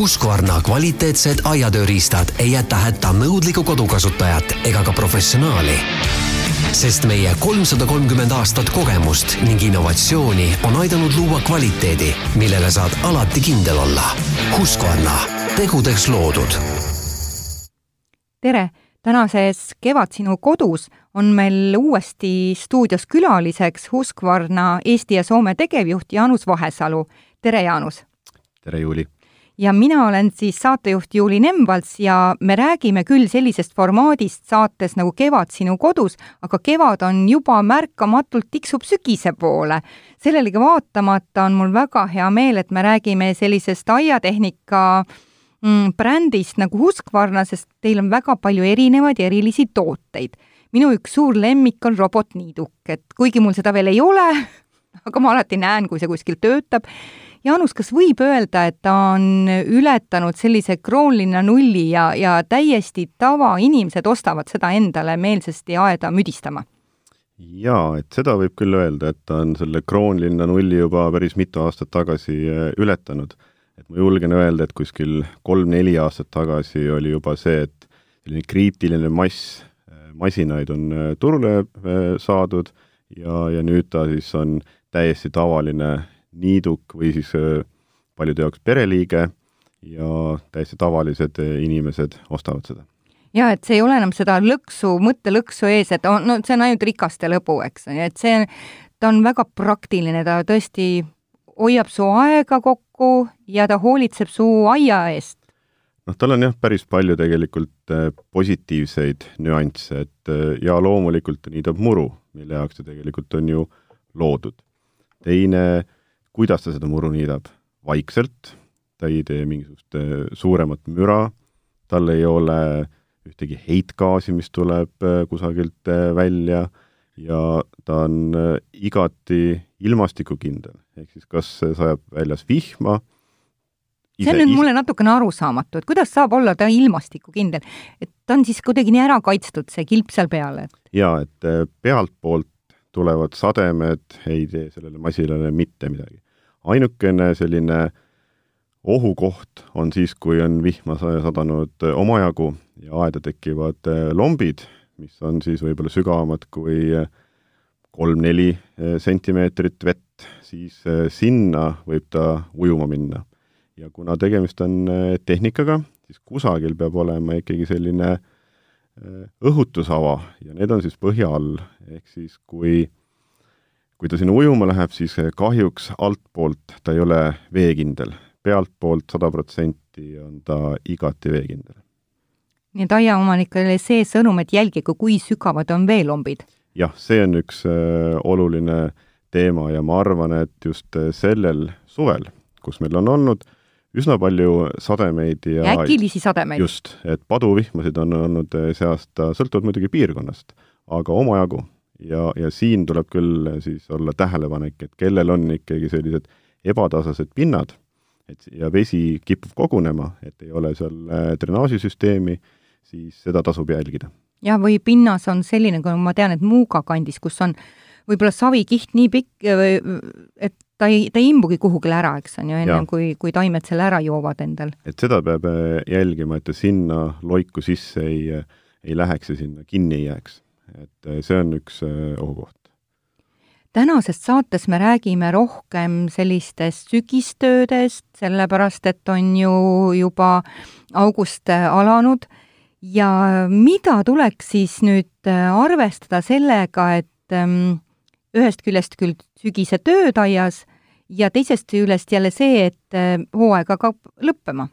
Husqvarna kvaliteetsed aiatööriistad ei jäta hätta nõudlikku kodukasutajat ega ka professionaali. sest meie kolmsada kolmkümmend aastat kogemust ning innovatsiooni on aidanud luua kvaliteedi, millele saad alati kindel olla. Husqvarna, tegudeks loodud. tere tänases Kevad sinu kodus on meil uuesti stuudios külaliseks Husqvarna Eesti ja Soome tegevjuht Jaanus Vahesalu. tere, Jaanus! tere, Juuli! Ja mina olen siis saatejuht Juuli Nemvalts ja me räägime küll sellisest formaadist saates nagu Kevad sinu kodus, aga kevad on juba märkamatult tiksub sügise poole. sellelegi vaatamata on mul väga hea meel, et me räägime sellisest aiatehnika mm, brändist nagu Husqvarna, sest teil on väga palju erinevaid ja erilisi tooteid. minu üks suur lemmik on robotniiduk, et kuigi mul seda veel ei ole, aga ma alati näen, kui see kuskil töötab Jaanus, kas võib öelda, et ta on ületanud sellise kroonlinna nulli ja, ja täiesti tavainimesed ostavad seda endale meelsasti aeda müdistama? jaa, et seda võib küll öelda, et ta on selle kroonlinna nulli juba päris mitu aastat tagasi äh, ületanud. et ma julgen öelda, et kuskil kolm-neli aastat tagasi oli juba see, et selline kriitiline mass äh, masinaid on äh, turule saadud ja, ja nüüd ta siis on täiesti tavaline niiduk või siis äh, paljude jaoks pereliige ja täiesti tavalised äh, inimesed ostavad seda. jaa, et see ei ole enam seda lõksu, mõttelõksu ees, et on, no see on ainult rikaste lõbu, eks, et see, ta on väga praktiline, ta tõesti hoiab su aega kokku ja ta hoolitseb su aia eest. noh, tal on jah, päris palju tegelikult äh, positiivseid nüansse, et ja loomulikult ta niidab muru, mille jaoks ta tegelikult on ju loodud. teine kuidas ta seda muru niidab? vaikselt, ta ei tee mingisugust äh, suuremat müra, tal ei ole ühtegi heitgaasi, mis tuleb äh, kusagilt äh, välja ja ta on igati ilmastikukindel, ehk siis kas sajab väljas vihma, see on nüüd mulle natukene arusaamatu, et kuidas saab olla ta ilmastikukindel, et ta on siis kuidagi nii ära kaitstud, see kilp seal peal, et jaa, et pealtpoolt tulevad sademed ei tee sellele masinale mitte midagi. Ainukene selline ohukoht on siis, kui on vihma sadanud omajagu ja aeda tekivad eh, lombid, mis on siis võib-olla sügavamad kui eh, kolm-neli sentimeetrit vett, siis sinna võib ta ujuma minna. ja kuna tegemist on tehnikaga, siis kusagil peab olema ikkagi selline äh, Äh, õhutusava ja need on siis põhja all, ehk siis kui kui ta sinna ujuma läheb, siis äh, kahjuks altpoolt ta ei ole veekindel, pealtpoolt sada protsenti on ta igati veekindel. nii et aiaomanikele see sõnum, et jälgige, kui sügavad on veelombid? jah, see on üks äh, oluline teema ja ma arvan, et just äh, sellel suvel, kus meil on olnud üsna palju sademeid ja äkilisi sademeid. just, et paduvihmasid on olnud eh, see aasta, sõltuvalt muidugi piirkonnast, aga omajagu. Ja, ja siin tuleb küll eh, siis olla tähelepanek, et kellel on ikkagi sellised ebatasased pinnad, et ja vesi kipub kogunema, et ei ole seal eh, drenaažisüsteemi, siis seda tasub jälgida. jah, või pinnas on selline, kui ma tean, et Muuga kandis, kus on võib-olla savikiht nii pikk, et ta ei, ta ei imbugi kuhugile ära, eks on ju, ennem kui, kui taimed selle ära joovad endal. et seda peab äh, jälgima, et ta sinna loiku sisse ei, äh, ei läheks ja sinna kinni ei jääks. Et äh, see on üks ohukoht. tänases saates me räägime rohkem sellistest sügistöödest, sellepärast et on ju juba august alanud ja mida tuleks siis nüüd arvestada sellega, et ähm, ühest küljest küll sügise tööd aias ja teisest küljest jälle see, et äh, hooaeg hakkab lõppema?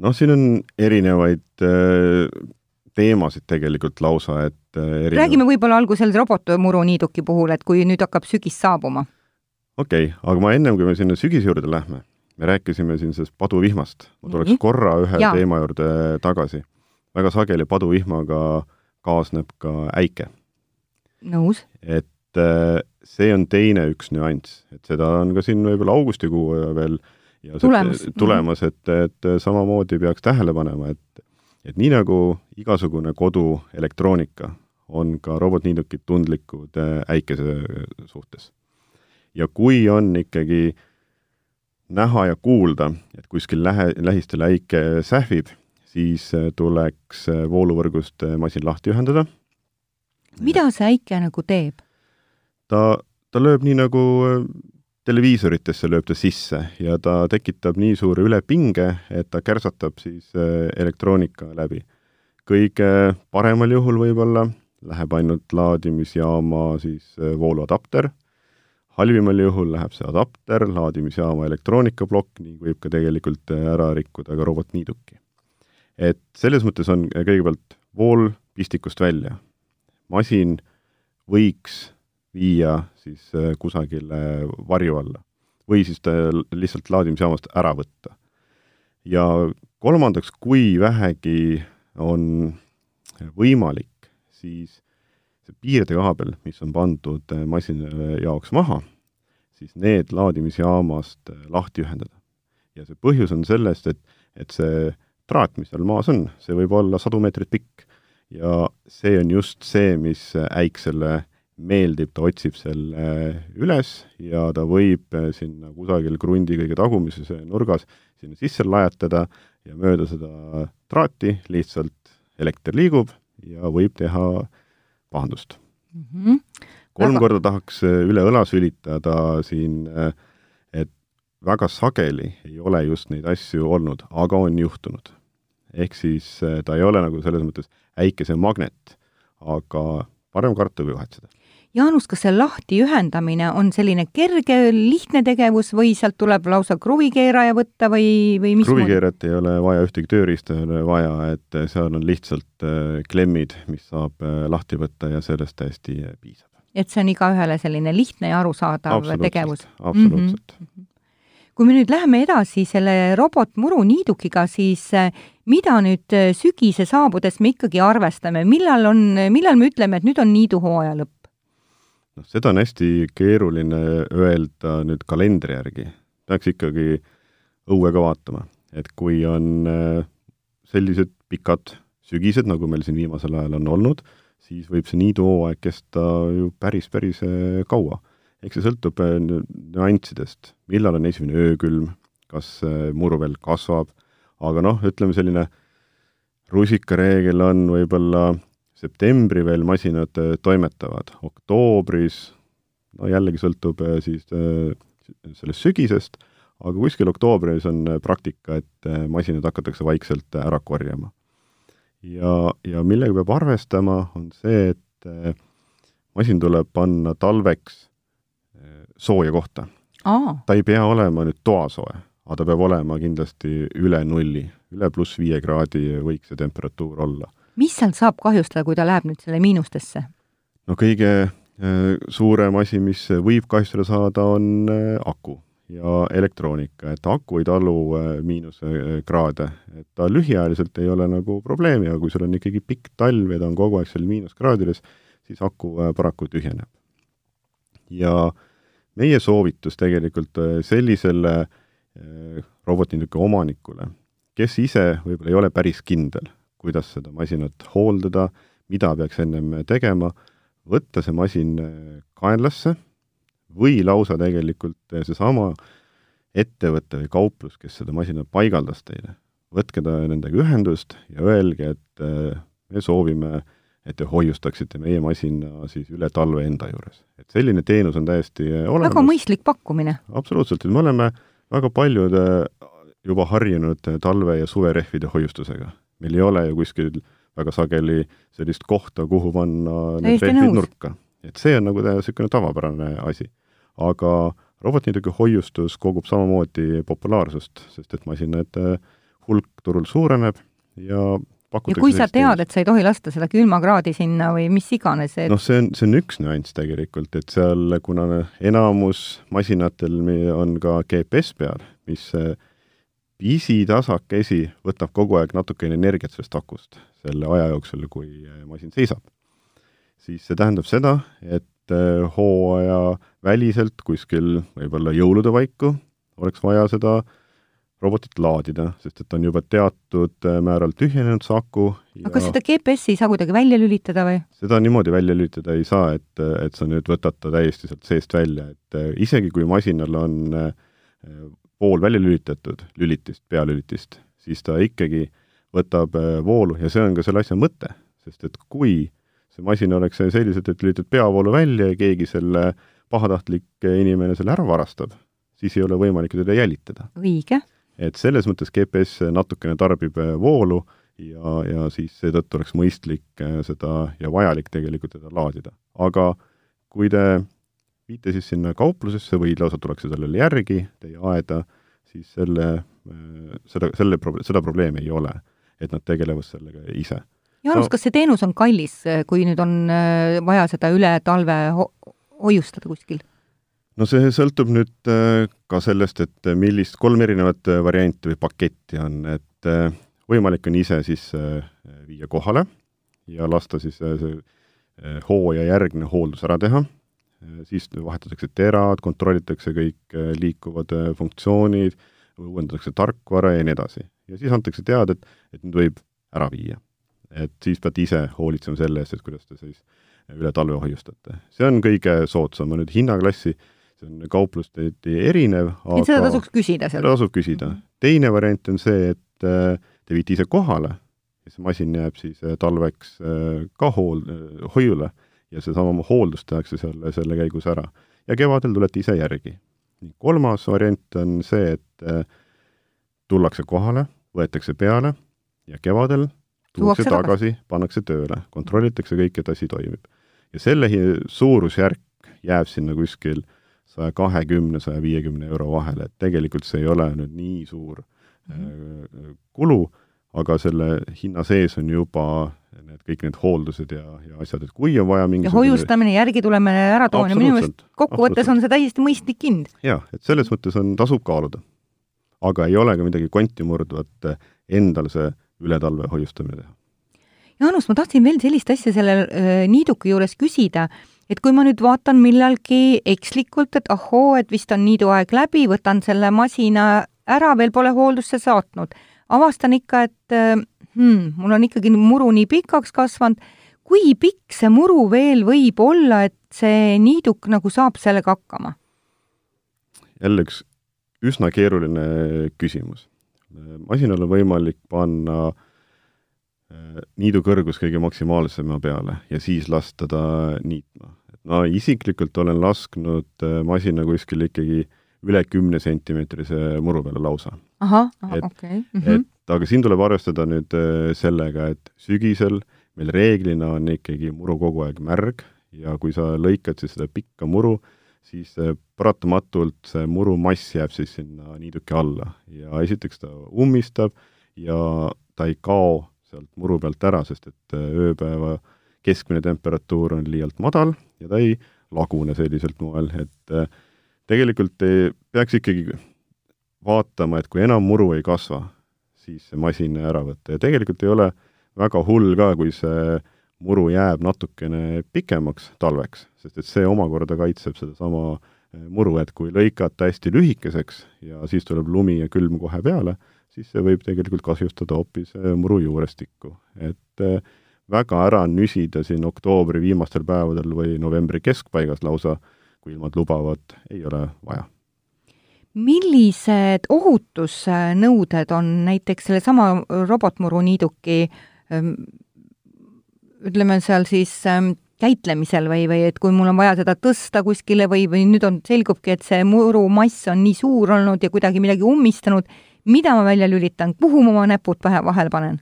noh, siin on erinevaid äh, teemasid tegelikult lausa, et äh, erinev... räägime võib-olla algusel robotmuruniiduki puhul, et kui nüüd hakkab sügis saabuma. okei okay,, aga ma ennem, kui me sinna sügise juurde lähme, me rääkisime siin sellest paduvihmast, ma tuleks mm -hmm. korra ühe ja. teema juurde tagasi. väga sageli paduvihmaga kaasneb ka äike nõus. et äh, see on teine üks nüanss, et seda on ka siin võib-olla augustikuu veel ja tulemas, tulemas, et, et samamoodi peaks tähele panema, et et nii nagu igasugune koduelektroonika, on ka robotniidukid tundlikud äh, äikese suhtes. ja kui on ikkagi näha ja kuulda, et kuskil lähe, lähistel äike sähvib, siis tuleks vooluvõrgust masin lahti ühendada. mida see äike nagu teeb? ta, ta lööb nii, nagu televiisoritesse lööb ta sisse ja ta tekitab nii suure ülepinge, et ta kärsatab siis elektroonika läbi. kõige paremal juhul võib-olla läheb ainult laadimisjaama siis vooluadapter halvimal juhul läheb see adapter, laadimisjaama elektroonikaplokk ning võib ka tegelikult äh, ära rikkuda ka robotniiduki. et selles mõttes on äh, kõigepealt vool pistikust välja. masin võiks viia siis äh, kusagile varju alla või siis ta lihtsalt laadimisjaamast ära võtta. ja kolmandaks, kui vähegi on võimalik, siis see piirdekaabel, mis on pandud äh, masina jaoks maha, siis need laadimisjaamast äh, lahti ühendada. ja see põhjus on sellest, et, et see traat, mis seal maas on, see võib olla sadu meetreid pikk. ja see on just see, mis äiksele meeldib, ta otsib selle üles ja ta võib äh, sinna kusagil krundi kõige tagumises nurgas sinna sisse lajatada ja mööda seda traati lihtsalt elekter liigub ja võib teha pahandust mm. -hmm. kolm väga... korda tahaks äh, üle õla sülitada siin, äh, et väga sageli ei ole just neid asju olnud, aga on juhtunud. ehk siis äh, ta ei ole nagu selles mõttes äikese magnet, aga parem karta kui kahetseda Jaanus, kas see lahti ühendamine on selline kerge, lihtne tegevus või sealt tuleb lausa kruvikeeraja võtta või, või mis kruvikeerat ei ole vaja, ühtegi tööriista ei ole vaja, et seal on lihtsalt äh, klemmid, mis saab äh, lahti võtta ja sellest täiesti piisab. et see on igaühele selline lihtne ja arusaadav tegevus? absoluutselt mm. -hmm kui me nüüd läheme edasi selle robotmuruniidukiga, siis mida nüüd sügise saabudes me ikkagi arvestame, millal on, millal me ütleme, et nüüd on niiduhooaja lõpp? Noh, seda on hästi keeruline öelda nüüd kalendri järgi. peaks ikkagi õue ka vaatama, et kui on äh, sellised pikad sügised, nagu meil siin viimasel ajal on olnud, siis võib see niiduhooaeg kesta ju päris, päris äh, kaua. eks see sõltub äh, nüanssidest, millal on esimene öökülm, kas muru veel kasvab, aga noh, ütleme selline rusikareegel on võib-olla septembri veel masinad äh, toimetavad, oktoobris no jällegi sõltub äh, siis äh, sellest sügisest, aga kuskil oktoobris on praktika, et masinad hakatakse vaikselt ära korjama. ja, ja millega peab arvestama, on see, et masin tuleb panna talveks sooja kohta. ta ei pea olema nüüd toasoe, aga ta peab olema kindlasti üle nulli, üle pluss viie kraadi võiks see temperatuur olla mis sealt saab kahjustada, kui ta läheb nüüd selle miinustesse? no kõige äh, suurem asi, mis võib kahjustada saada, on äh, aku ja elektroonika, et aku ei talu äh, miinuskraade, et ta lühiajaliselt ei ole nagu probleemi, aga kui sul on ikkagi pikk talv ja ta on kogu aeg seal miinuskraadides, siis aku paraku tühjeneb. ja meie soovitus tegelikult sellisele robotniiduka omanikule, kes ise võib-olla ei ole päris kindel, kuidas seda masinat hooldada, mida peaks ennem tegema, võtta see masin kaenlasse või lausa tegelikult seesama ettevõte või kauplus, kes seda masinat paigaldas teile, võtke ta nendega ühendust ja öelge, et eh, me soovime, et te hoiustaksite meie masina siis üle talve enda juures. et selline teenus on täiesti olemas. väga mõistlik pakkumine. absoluutselt, et me oleme väga paljud juba harjunud talve- ja suverehvide hoiustusega meil ei ole ju kuskil väga sageli sellist kohta, kuhu panna need rehvid nurka. et see on nagu niisugune tavapärane asi. aga robotniiduki hoiustus kogub samamoodi populaarsust, sest et masinate hulk turul suureneb ja ja kui sa tead, et sa ei tohi lasta seda külmakraadi sinna või mis iganes et... noh, see on, see on üks nüanss tegelikult, et seal, kuna enamus masinatel on ka GPS peal, mis pisitasakesi võtab kogu aeg natukene energiat sellest akust selle aja jooksul, kui masin seisab. siis see tähendab seda, et eh, hooaja väliselt kuskil võib-olla jõulude paiku oleks vaja seda robotit laadida, sest et on juba teatud eh, määral tühjenenud see aku ja aga kas seda GPS-i ei saa kuidagi välja lülitada või? seda niimoodi välja lülitada ei saa, et, et sa nüüd võtad ta täiesti sealt seest välja, et isegi kui masinal on pool välja lülitatud lülitist, pealülitist, siis ta ikkagi võtab voolu ja see on ka selle asja mõte, sest et kui see masin oleks selliselt, et lülitad peavoolu välja ja keegi selle pahatahtlik inimene selle ära varastab, siis ei ole võimalik teda jälitada. õige. et selles mõttes GPS natukene tarbib voolu ja, ja siis seetõttu oleks mõistlik seda ja vajalik tegelikult teda laadida. aga kui te viite siis sinna kauplusesse või lausa tullakse sellele järgi teie aeda, siis selle, seda, selle seda probleemi ei ole, et nad tegelevad sellega ise. Jaanus no,, kas see teenus on kallis, kui nüüd on äh, vaja seda üle talve ho hoiustada kuskil? no see sõltub nüüd äh, ka sellest, et millist, kolm erinevat äh, varianti või paketti on, et võimalik on ise siis viia kohale ja lasta siis see hooajajärgne hooldus ära teha siis vahetatakse terad, kontrollitakse kõik äh, liikuvad äh, funktsioonid, uuendatakse tarkvara ja nii edasi. ja siis antakse teada, et, et nüüd võib ära viia. et siis peate ise hoolitsema selle eest, et kuidas te siis üle talve hoiustate. see on kõige soodsam, nüüd hinnaklassi, see on kauplusteti erinev, aga seda tasuks küsida seal? seda tasub küsida. teine variant on see, et te viite ise kohale ja see masin jääb siis talveks ka hool, hoiule ja seesama hooldus tehakse selle, selle käigus ära. ja kevadel tulete ise järgi. kolmas variant on see, et äh, tullakse kohale, võetakse peale ja kevadel tuuakse tagasi, pannakse tööle, kontrollitakse kõik, et asi toimib. ja selle suurusjärk jääb sinna kuskil saja kahekümne, saja viiekümne euro vahele, et tegelikult see ei ole nüüd nii suur mm -hmm. kulu, aga selle hinna sees on juba need kõik need hooldused ja, ja asjad, et kui on vaja mingisugune ja hoiustamine, järgi tulemine, äratoomine, minu meelest kokkuvõttes on see täiesti mõistlik hind. jah, et selles mõttes on, tasub kaaluda. aga ei ole ka midagi kontimurdvat endal see üle talve hoiustamine teha. Jaanus, ma tahtsin veel sellist asja selle äh, niiduki juures küsida, et kui ma nüüd vaatan millalgi ekslikult, et ahoo, et vist on niiduaeg läbi, võtan selle masina ära, veel pole hooldusse saatnud, avastan ikka, et äh, hmm, mul on ikkagi muru nii pikaks kasvanud, kui pikk see muru veel võib olla, et see niiduk nagu saab sellega hakkama? jälle üks üsna keeruline küsimus. masinal on võimalik panna äh, niidu kõrgus kõige maksimaalsema peale ja siis lasta ta niitma. ma isiklikult olen lasknud äh, masina kuskil ikkagi üle kümne sentimeetrise muru peale lausa. ahah, okei. -hmm. et aga siin tuleb arvestada nüüd äh, sellega, et sügisel meil reeglina on ikkagi muru kogu aeg märg ja kui sa lõikad siis seda pikka muru, siis äh, paratamatult see muru mass jääb siis sinna niiduki alla. Ja esiteks ta ummistab ja ta ei kao sealt muru pealt ära, sest et äh, ööpäeva keskmine temperatuur on liialt madal ja ta ei lagune selliselt moel, et tegelikult peaks ikkagi vaatama, et kui enam muru ei kasva, siis see masin ära võtta ja tegelikult ei ole väga hull ka, kui see muru jääb natukene pikemaks talveks, sest et see omakorda kaitseb sedasama eh, muru, et kui lõikata hästi lühikeseks ja siis tuleb lumi ja külm kohe peale, siis see võib tegelikult kahjustada hoopis eh, muru juurestikku. et eh, väga ära nüsida siin oktoobri viimastel päevadel või novembri keskpaigas lausa, kui ilmad lubavad, ei ole vaja millised ohutusnõuded on näiteks sellesama robotmuruniiduki ähm, ütleme seal siis ähm, käitlemisel või, või et kui mul on vaja seda tõsta kuskile või, või nüüd on, selgubki, et see murumass on nii suur olnud ja kuidagi midagi ummistanud, mida ma välja lülitan, kuhu ma oma näpud pähe vahele panen?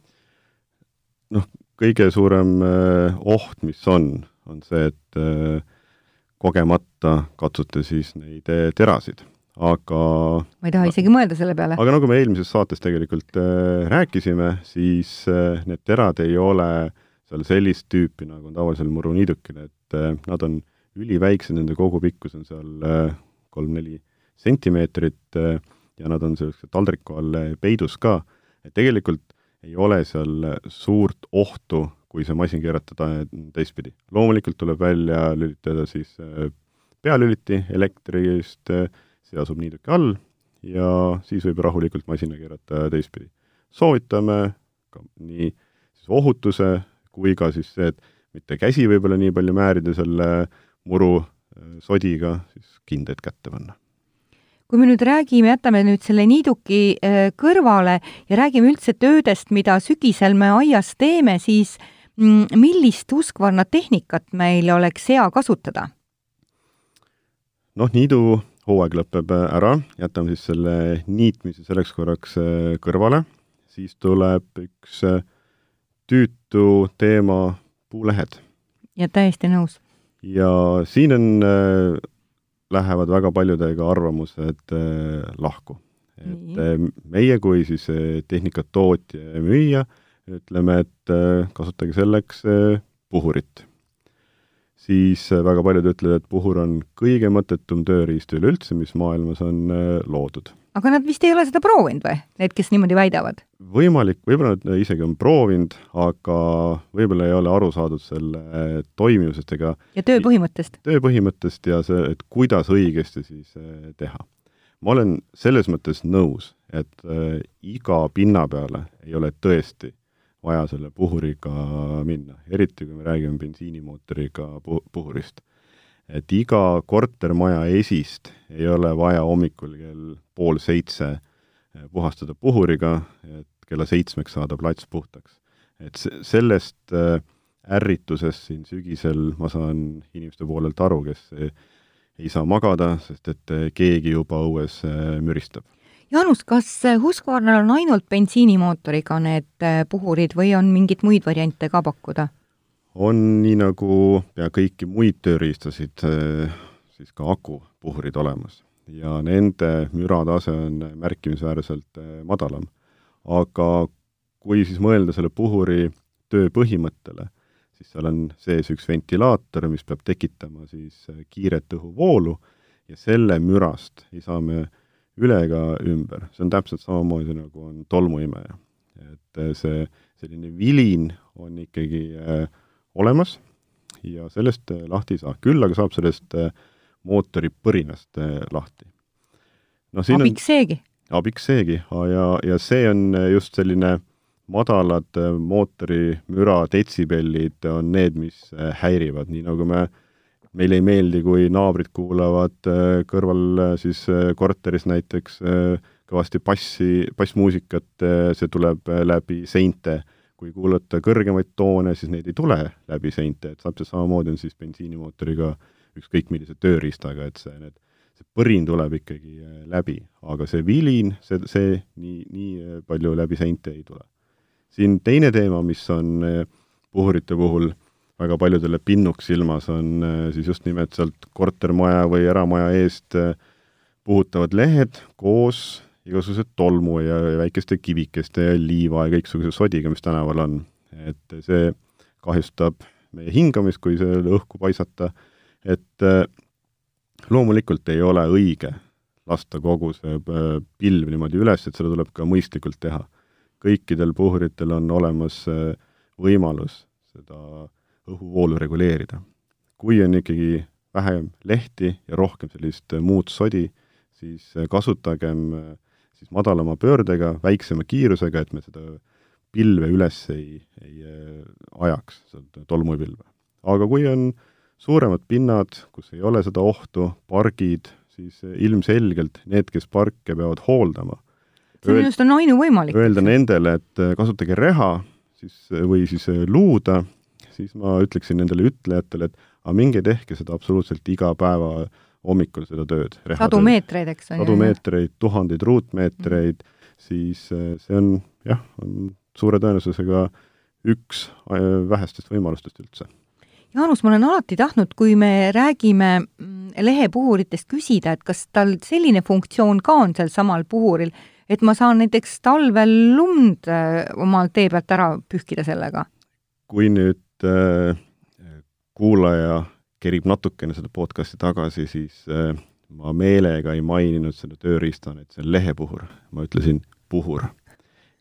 noh, kõige suurem äh, oht, mis on, on see, et äh, kogemata katsute siis neid äh, terasid aga ma ei taha isegi mõelda selle peale. aga nagu me eelmises saates tegelikult äh, rääkisime, siis äh, need terad ei ole seal sellist tüüpi, nagu on tavalisel muruniidukil, et äh, nad on üliväiksed, nende kogupikkus on seal äh, kolm-neli sentimeetrit äh, ja nad on sellise taldriku all peidus ka, et tegelikult ei ole seal suurt ohtu, kui see masin keerata teistpidi. loomulikult tuleb välja lülitada siis äh, pealüliti elektrist äh, see asub niiduki all ja siis võib rahulikult masina keerata teistpidi. soovitame ka nii siis ohutuse kui ka siis see, et mitte käsi võib-olla nii palju määrida selle muru äh, sodiga, siis kindaid kätte panna. kui me nüüd räägime, jätame nüüd selle niiduki äh, kõrvale ja räägime üldse töödest, mida sügisel me aias teeme, siis mm, millist uskvarnatehnikat meil oleks hea kasutada? noh, niidu hooaeg lõpeb ära, jätame siis selle niitmise selleks korraks kõrvale, siis tuleb üks tüütu teema puulehed. ja täiesti nõus. ja siin on äh, lähevad väga paljudega arvamused äh, lahku. et äh, meie kui siis äh, tehnikatootja ja müüja ütleme, et äh, kasutage selleks äh, puhurit. Siis äh, väga paljud ütlevad, et puhur on kõige mõttetum tööriist üleüldse, mis maailmas on äh, loodud aga nad vist ei ole seda proovinud või, need, kes niimoodi väidavad? võimalik, võib-olla nad isegi on proovinud, aga võib-olla ei ole aru saadud selle toimivusest ega ja töö põhimõttest? töö põhimõttest ja see, et kuidas õigesti siis eh, teha. ma olen selles mõttes nõus, et äh, iga pinna peale ei ole tõesti vaja selle puhuriga minna, eriti kui me räägime bensiinimootoriga puh-, puhurist et iga kortermaja esist ei ole vaja hommikul kell pool seitse eh, puhastada puhuriga, et kella seitsmeks saada plats puhtaks. et se-, sellest äh, ärritusest siin sügisel ma saan inimeste poolelt aru, kes ei saa magada, sest et keegi juba õues müristab. Jaanus, kas Husqvarnal on ainult bensiinimootoriga need puhurid või on mingeid muid variante ka pakkuda? on nii nagu pea kõiki muid tööriistasid, eh, siis ka akupuhurid olemas ja nende müratase on märkimisväärselt madalam. aga kui siis mõelda selle puhuri töö põhimõttele, siis seal on sees üks ventilaator, mis peab tekitama siis kiiret õhuvoolu ja selle mürast ei saa me üle ega ümber, see on täpselt samamoodi, nagu on tolmuimeja. et see selline vilin on ikkagi äh, olemas ja sellest äh, lahti ei saa. küll aga saab sellest äh, mootori põrinast äh, lahti. no siin abiks on, seegi? abiks seegi ja, ja see on just selline madalad mootori müra detsibellid on need, mis häirivad, nii nagu me, meile ei meeldi, kui naabrid kuulavad kõrval siis korteris näiteks kõvasti bassi, bassmuusikat, see tuleb läbi seinte. Kui kuulata kõrgemaid toone, siis neid ei tule läbi seinte, et täpselt samamoodi on siis bensiinimootoriga ükskõik millise tööriistaga, et see, need, see põrin tuleb ikkagi äh, läbi, aga see vilin, see, see nii, nii äh, palju läbi seinte ei tule. siin teine teema, mis on äh, puhurite puhul väga paljudele pinnuks silmas, on siis just nimelt sealt kortermaja või eramaja eest puhutavad lehed koos igasuguse tolmu ja väikeste kivikeste ja liiva ja kõiksuguse sodiga, mis tänaval on. et see kahjustab meie hingamist, kui selle õhku paisata, et äh, loomulikult ei ole õige lasta kogu see äh, pilv niimoodi üles, et seda tuleb ka mõistlikult teha. kõikidel puhuritel on olemas äh, võimalus seda õhuvoolu reguleerida. kui on ikkagi vähem lehti ja rohkem sellist muud sodi, siis kasutagem äh, siis madalama pöördega, väiksema kiirusega, et me seda pilve üles ei, ei äh, ajaks, seda tolmupilve. aga kui on suuremad pinnad, kus ei ole seda ohtu, pargid, siis ilmselgelt need, kes parke peavad hooldama, see minu arust on ainuvõimalik. Öelda nendele, et äh, kasutage reha siis, või siis äh, luuda, siis ma ütleksin nendele ütlejatele, et aga minge tehke seda absoluutselt iga päeva hommikul seda tööd. sadu meetreid, eks on ju? sadu meetreid, tuhandeid ruutmeetreid mm, -hmm. siis äh, see on jah, on suure tõenäosusega üks äh, vähestest võimalustest üldse. Jaanus, ma olen alati tahtnud, kui me räägime mm, lehepuhuritest, küsida, et kas tal selline funktsioon ka on sel samal puhuril, et ma saan näiteks talvel lund äh, oma tee pealt ära pühkida sellega? kui nüüd äh, kuulaja kerib natukene seda podcasti tagasi, siis äh, ma meelega ei maininud selle tööriistana, et see on lehepuhur, ma ütlesin puhur.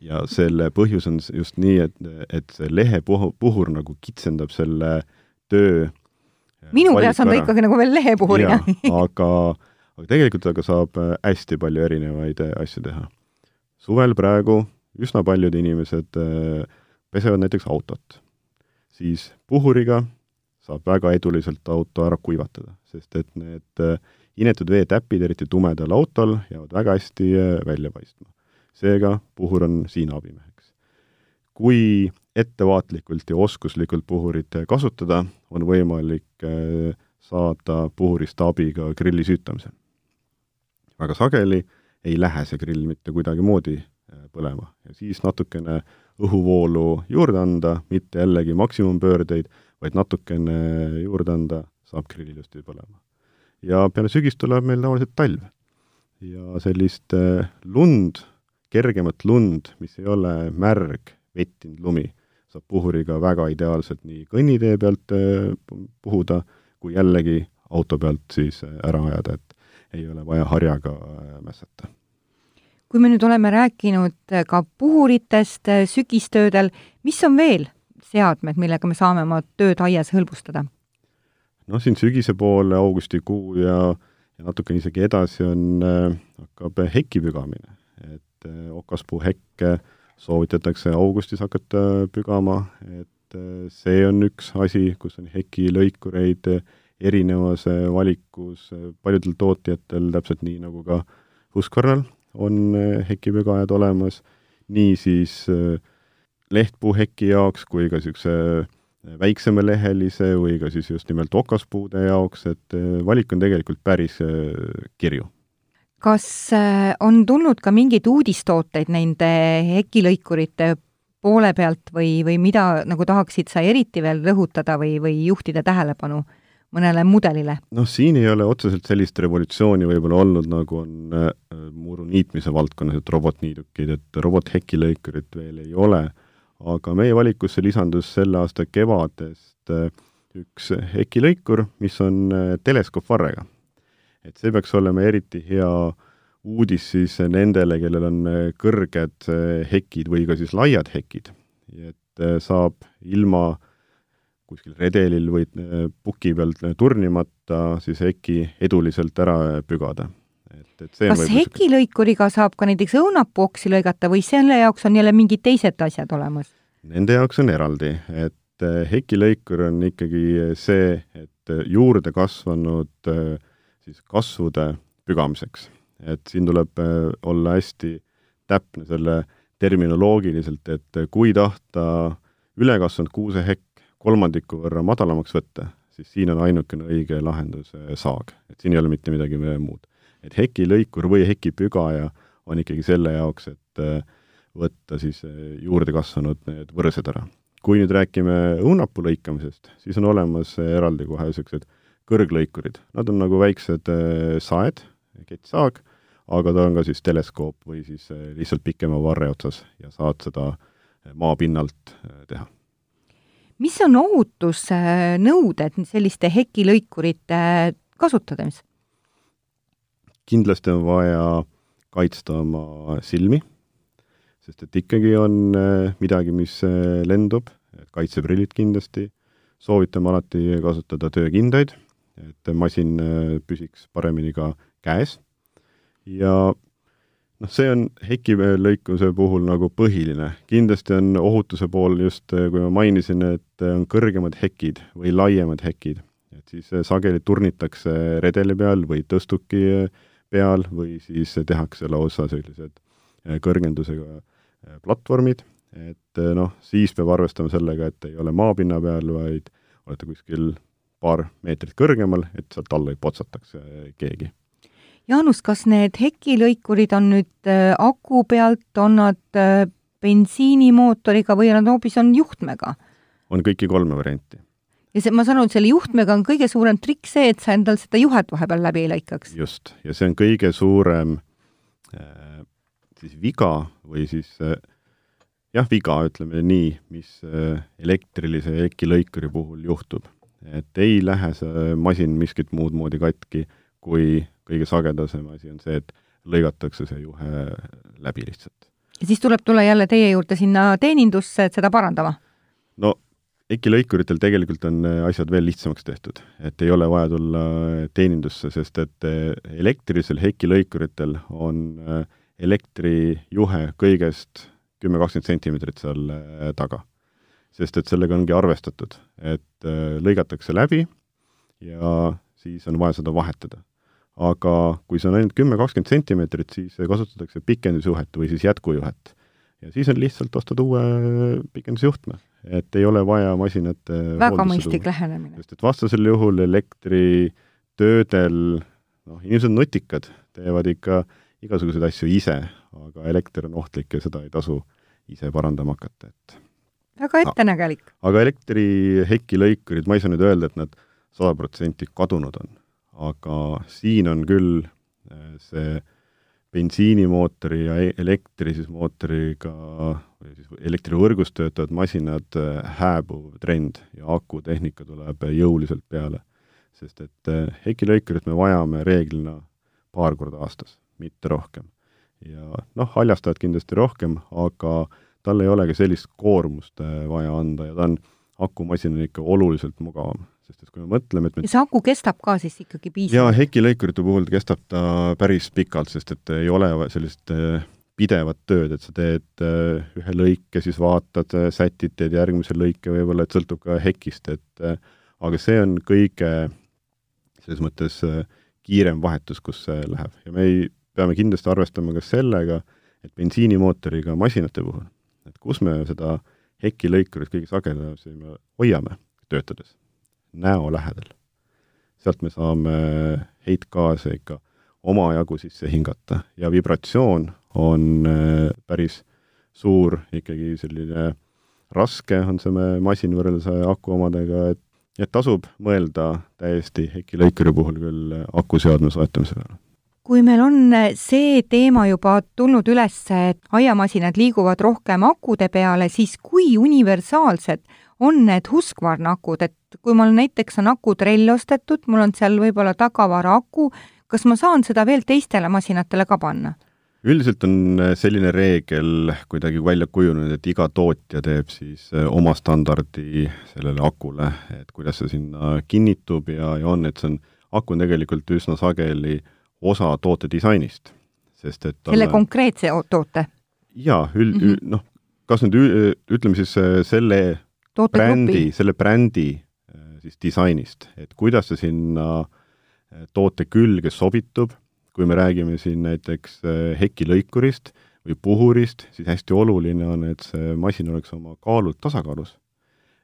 ja selle põhjus on just nii, et, et see lehepuhur, puhur nagu kitsendab selle töö äh, minu peas on ta ikkagi nagu veel lehepuhurina aga, aga tegelikult aga saab hästi palju erinevaid asju teha. suvel praegu üsna paljud inimesed pesevad näiteks autot, siis puhuriga saab väga eduliselt auto ära kuivatada, sest et need äh, inetud veetäpid, eriti tumedal autol, jäävad väga hästi äh, välja paistma. seega puhur on siin abimeheks. kui ettevaatlikult ja oskuslikult puhurit kasutada, on võimalik saada puhurist abi ka grilli süütamisel. väga sageli ei lähe see grill mitte kuidagimoodi põlema ja siis natukene õhuvoolu juurde anda, mitte jällegi maksimumpöördeid, vaid natukene juurde anda, saab grill ilusti põlema. ja peale sügist tuleb meil tavaliselt talv. ja sellist äh, lund, kergemat lund, mis ei ole märg, vettinud lumi, saab puhuriga väga ideaalselt nii kõnnitee pealt äh, puhuda, kui jällegi auto pealt siis ära ajada, et ei ole vaja harjaga mässata kui me nüüd oleme rääkinud ka puhuritest sügistöödel, mis on veel seadmed, millega me saame oma tööd aias hõlbustada? noh, siin sügise poole, augustikuu ja, ja natukene isegi edasi on äh,, hakkab heki pügamine. et äh, okaspuu hekke soovitatakse augustis hakata pügama, et äh, see on üks asi, kus on hekilõikureid erinevas valikus paljudel tootjatel, täpselt nii nagu ka Husqvarnal on äh, hekipügajad olemas, nii siis äh, lehtpuuheki jaoks kui ka niisuguse äh, väiksemalehelise või ka siis just nimelt okaspuude jaoks, et valik on tegelikult päris kirju. kas on tulnud ka mingeid uudistooteid nende hekilõikurite poole pealt või, või mida nagu tahaksid sa eriti veel rõhutada või, või juhtida tähelepanu mõnele mudelile? noh, siin ei ole otseselt sellist revolutsiooni võib-olla olnud, nagu on äh, muru niitmise valdkonnas, et robotniidukid, et robothekilõikurit veel ei ole, aga meie valikusse lisandus selle aasta kevadest äh, üks hekilõikur, mis on äh, teleskoopvarrega. et see peaks olema eriti hea uudis siis nendele, kellel on äh, kõrged äh, hekid või ka siis laiad hekid. et äh, saab ilma kuskil redelil või äh, puki pealt äh, turnimata siis heki eduliselt ära pügada. et, et see kas hekilõikuriga saab ka näiteks õunapuu oksi lõigata või selle jaoks on jälle mingid teised asjad olemas? Nende jaoks on eraldi, et äh, hekilõikur on ikkagi see, et juurde kasvanud siis kasvude pügamiseks. et siin tuleb olla hästi täpne selle terminoloogiliselt, et kui tahta ülekasvanud kuusehekk kolmandiku võrra madalamaks võtta, siis siin on ainukene õige lahendus saag, et siin ei ole mitte midagi muud. et hekilõikur või hekipügaja on ikkagi selle jaoks, et eh, võtta siis eh, juurde kasvanud need võrsed ära. kui nüüd räägime õunapuu lõikamisest, siis on olemas eraldi kohe niisugused kõrglõikurid, nad on nagu väiksed saed, kettsaag, aga ta on ka siis teleskoop või siis lihtsalt pikema varre otsas ja saad seda maapinnalt teha mis on ohutusnõuded selliste hekilõikurite kasutamiseks? kindlasti on vaja kaitsta oma silmi, sest et ikkagi on äh, midagi, mis äh, lendub, kaitseprillid kindlasti, soovitame alati kasutada töökindaid, et masin äh, püsiks paremini ka käes ja noh, see on hekilõikuse puhul nagu põhiline. kindlasti on ohutuse pool just, eh, kui ma mainisin, et on kõrgemad hekid või laiemad hekid, et siis sageli turnitakse redeli peal või tõstuki peal või siis tehakse lausa sellised kõrgendusega platvormid, et noh, siis peab arvestama sellega, et ei ole maapinna peal, vaid olete kuskil paar meetrit kõrgemal, et sealt alla ei potsataks keegi Jaanus, kas need hekilõikurid on nüüd äh, aku pealt, on nad äh, bensiinimootoriga või nad hoopis on juhtmega? on kõiki kolme varianti. ja see, ma saan aru, et selle juhtmega on kõige suurem trikk see, et sa endal seda juhet vahepeal läbi ei lõikaks. just, ja see on kõige suurem äh, siis viga või siis äh, jah, viga, ütleme nii, mis äh, elektrilise hekilõikuri puhul juhtub. et ei lähe see masin miskit muud moodi katki, kui kõige sagedasem asi on see, et lõigatakse see juhe läbi lihtsalt. ja siis tuleb tulla jälle teie juurde sinna teenindusse, et seda parandama? no hekilõikuritel tegelikult on äh, asjad veel lihtsamaks tehtud, et ei ole vaja tulla äh, teenindusse, sest et äh, elektrilisel hekilõikuritel on elektrijuhe kõigest kümme, kakskümmend sentimeetrit seal taga. sest et sellega ongi arvestatud, et äh, lõigatakse läbi ja siis on vaja seda vahetada. Aga kui see on ainult kümme, kakskümmend sentimeetrit, siis kasutatakse pikendusjuhet või siis jätkujuhet. ja siis on lihtsalt ostad uue pikendusjuhtme, et ei ole vaja masinat väga mõistlik lähenemine. sest et vastasel juhul elektritöödel noh, inimesed on nutikad, teevad ikka igasuguseid asju ise, aga elekter on ohtlik ja seda ei tasu ise parandama hakata, et väga ettenägelik no.. aga elektrihekilõikurid, ma ei saa nüüd öelda, et nad sada protsenti kadunud on. Aga siin on küll äh, see bensiinimootori ja e-, elektri siis mootoriga või siis elektrivõrgus töötavad masinad äh, hääbuv trend ja akutehnika tuleb jõuliselt peale. sest et äh, hekilõikurit me vajame reeglina paar korda aastas, mitte rohkem. ja noh, haljastajad kindlasti rohkem, aga tal ei ole ka sellist koormust vaja anda ja ta on akumasin on ikka oluliselt mugavam sest et kui me mõtleme, et me ja see aku kestab ka siis ikkagi piisavalt? jaa, hekilõikurite puhul kestab ta päris pikalt, sest et ei ole sellist äh, pidevat tööd, et sa teed äh, ühe lõike, siis vaatad, äh, sätid, teed järgmise lõike võib-olla, et sõltub ka hekist, et aga see on kõige selles mõttes kiirem vahetus, kus see läheb ja me ei, peame kindlasti arvestama ka sellega, et bensiinimootoriga masinate puhul, et kus me seda hekilõikurit kõige sagedamini hoiame töötades näo lähedal. sealt me saame heitgaase ikka omajagu sisse hingata ja vibratsioon on äh, päris suur, ikkagi selline raske on see masin võrreldes aku omadega, et et tasub mõelda täiesti Heiki Lõikuri puhul küll akuseadme soetamise peale kui meil on see teema juba tulnud üles, et aiamasinad liiguvad rohkem akude peale, siis kui universaalsed on need Husqvarna akud, et kui mul näiteks on akutrell ostetud, mul on seal võib-olla tagavara aku, kas ma saan seda veel teistele masinatele ka panna? üldiselt on selline reegel kuidagi välja kujunenud, et iga tootja teeb siis eh, oma standardi sellele akule, et kuidas see sinna kinnitub ja, ja on, et see on, aku on tegelikult üsna sageli osa toote disainist, sest et selle on, konkreetse toote? jaa, üld- mm -hmm., noh, kas nüüd ütleme siis eh, selle brändi, selle brändi äh, siis disainist, et kuidas see sinna äh, toote külge sobitub, kui me räägime siin näiteks äh, hekilõikurist või puhurist, siis hästi oluline on, et see masin oleks oma kaalult tasakaalus.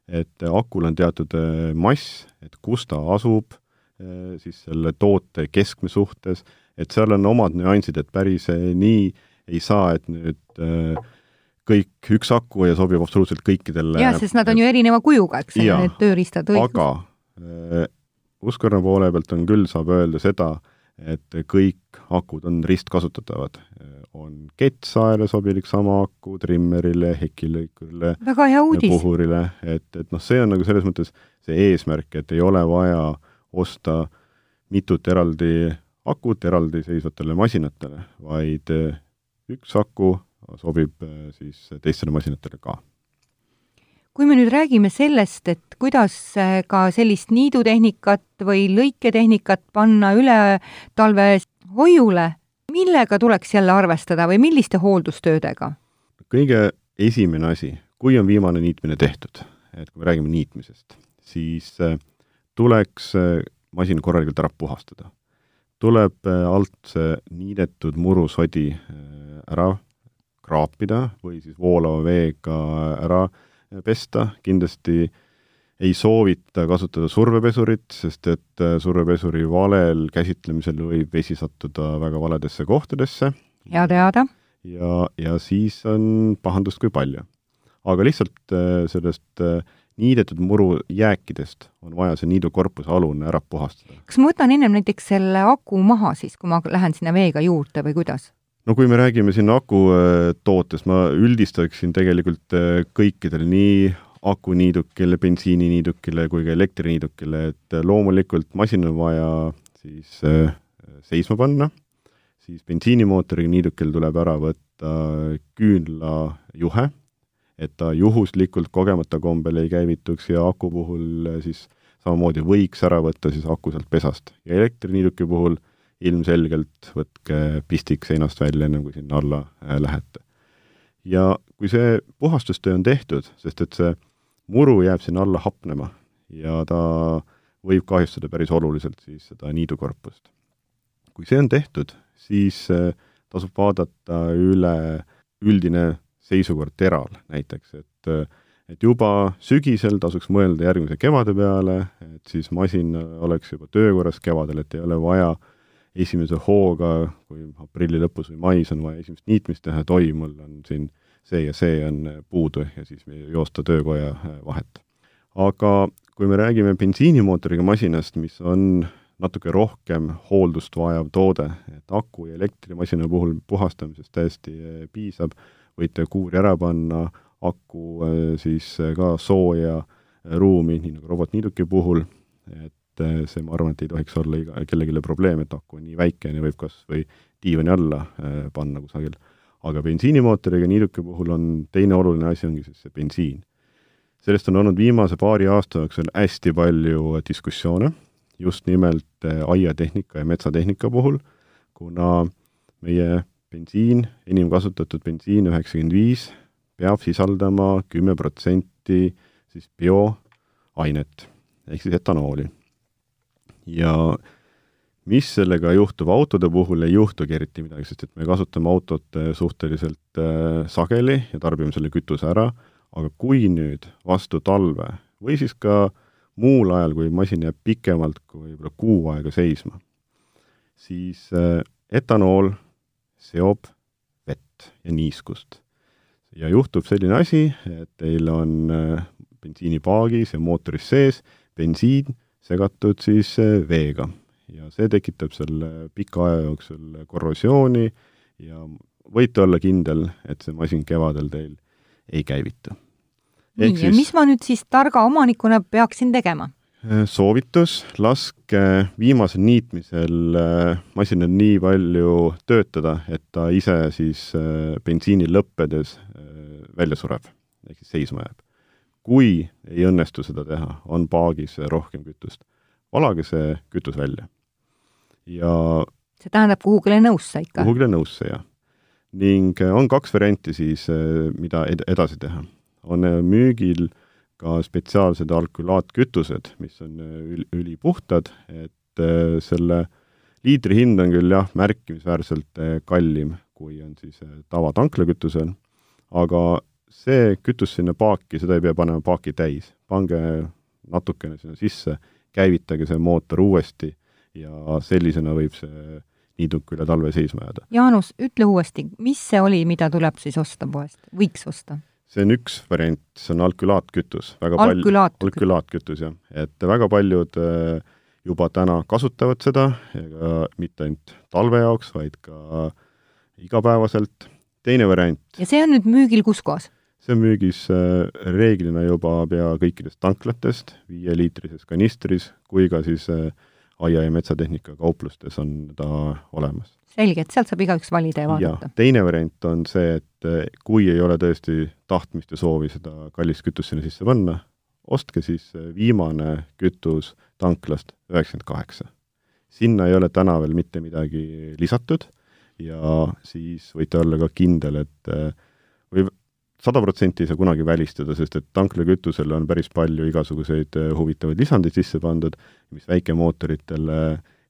et akul on teatud mass, et kus ta asub, siis selle toote keskme suhtes, et seal on omad nüansid, et päris nii ei saa, et nüüd äh, kõik üks aku ja sobib absoluutselt kõikidele. jaa, sest nad on ju erineva kujuga, eks ole, need tööriistad. aga äh, Uskorna poole pealt on küll, saab öelda seda, et kõik akud on ristkasutatavad. on kettsaele sobilik sama aku, trimmerile, hekilõikurile, puhurile, et, et noh, see on nagu selles mõttes see eesmärk, et ei ole vaja osta mitut eraldi akut eraldiseisvatele masinatele, vaid üks aku sobib äh, siis teistele masinatele ka. kui me nüüd räägime sellest, et kuidas äh, ka sellist niidutehnikat või lõiketehnikat panna üle talve hoiule, millega tuleks jälle arvestada või milliste hooldustöödega? kõige esimene asi, kui on viimane niitmine tehtud, et kui me räägime niitmisest, siis äh, tuleks masin korralikult ära puhastada. tuleb alt see niidetud murusodi ära kraapida või siis voolava veega ära pesta, kindlasti ei soovita kasutada survepesurit, sest et äh, survepesuri valel käsitlemisel võib vesi sattuda väga valedesse kohtadesse. hea teada. ja, ja siis on pahandust kui palju. aga lihtsalt äh, sellest äh, niidetud muru jääkidest on vaja see niidukorpuse alune ära puhastada. kas ma võtan ennem näiteks selle aku maha siis, kui ma lähen sinna veega juurde või kuidas? No kui me räägime siin akutootest, ma üldistaksin tegelikult äh, kõikidele, nii akuniidukile, bensiininiidukile kui ka elektriniidukile, et äh, loomulikult masin on vaja siis äh, seisma panna, siis bensiinimootoriga niidukil tuleb ära võtta küünlajuhe, et ta juhuslikult kogemata kombel ei käivituks ja aku puhul siis samamoodi võiks ära võtta siis aku sealt pesast. ja elektriniiduki puhul äh, ilmselgelt võtke pistik seinast välja, enne kui sinna alla äh, lähete. ja kui see puhastustöö on tehtud, sest et see muru jääb sinna alla hapnema ja ta võib kahjustada päris oluliselt siis seda niidukorpust. kui see on tehtud, siis äh, tasub vaadata üle üldine seisukord teral näiteks, et äh, et juba sügisel tasuks mõelda järgmise kevade peale, et siis masin oleks juba töökorras kevadel, et ei ole vaja esimese hooga, kui aprilli lõpus või mais on vaja esimest niitmist teha, et oi, mul on siin see ja see on puudu ja siis joosta töökoja vahet. aga kui me räägime bensiinimootoriga masinast, mis on natuke rohkem hooldust vajav toode, et aku ja elektrimasina puhul puhastamisest täiesti piisab, võite kuuri ära panna, aku äh, siis äh, ka sooja äh, ruumi, nii nagu robotniiduki puhul, et see, ma arvan, et ei tohiks olla iga, kellelegi probleem, et aku on nii väikene, võib kas või diivani alla panna kusagil. aga bensiinimootoriga niiduki puhul on teine oluline asi, ongi siis see bensiin. sellest on olnud viimase paari aasta jooksul hästi palju diskussioone, just nimelt aiatehnika ja metsatehnika puhul, kuna meie bensiin, enim kasutatud bensiin üheksakümmend viis peab sisaldama kümme protsenti siis bioainet ehk siis etanooli. Ja mis sellega juhtub, autode puhul ei juhtugi eriti midagi, sest et me kasutame autot äh, suhteliselt äh, sageli ja tarbime selle kütuse ära, aga kui nüüd vastu talve või siis ka muul ajal, kui masin jääb pikemalt kui võib-olla kuu aega seisma, siis äh, etanool seob vett ja niiskust. Ja juhtub selline asi, et teil on bensiinipaagis ja mootoris sees bensiin segatud siis äh, veega ja see tekitab selle pika aja jooksul korrosiooni ja võite olla kindel, et see masin kevadel teil ei käivitu. nii, ja mis ma nüüd siis targa omanikuna peaksin tegema? Äh, soovitus, laske viimasel niitmisel masinal nii palju töötada, et ta ise siis bensiini lõppedes välja sureb, ehk siis seisma jääb. Kui ei õnnestu seda teha, on paagis rohkem kütust, valage see kütus välja. ja see tähendab kuhugile nõusse ikka? kuhugile nõusse, jah. ning äh, on kaks varianti siis, äh, mida ed-, edasi teha. on äh, müügil ka spetsiaalsed alkülaatkütused, mis on üli, ülipuhtad, et selle liitri hind on küll jah, märkimisväärselt kallim, kui on siis tavatanklakütusel, aga see kütus sinna paaki, seda ei pea panema paaki täis. pange natukene sinna sisse, käivitage see mootor uuesti ja sellisena võib see niiduk üle talve seisma jääda. Jaanus, ütle uuesti, mis see oli, mida tuleb siis osta poest, võiks osta? see on üks variant, see on alkülaatkütus. alkülaat. alkülaatkütus, jah. et väga paljud äh, juba täna kasutavad seda, mitte ainult talve jaoks, vaid ka igapäevaselt teine variant. ja see on nüüd müügil kus kohas? See on müügis äh, reeglina juba pea kõikidest tanklatest, viieliitrises kanistris, kui ka siis äh, aia- ja metsatehnika kauplustes on ta olemas. selge, et sealt saab igaüks valida ja vaadata. teine variant on see, et äh, kui ei ole tõesti tahtmist ja soovi seda kallist kütust sinna sisse panna, ostke siis viimane kütus tanklast üheksakümmend kaheksa. sinna ei ole täna veel mitte midagi lisatud ja siis võite olla ka kindel, et või sada protsenti ei saa kunagi välistada, sest et tanklakütusele on päris palju igasuguseid äh, huvitavaid lisandeid sisse pandud, mis väikemootoritele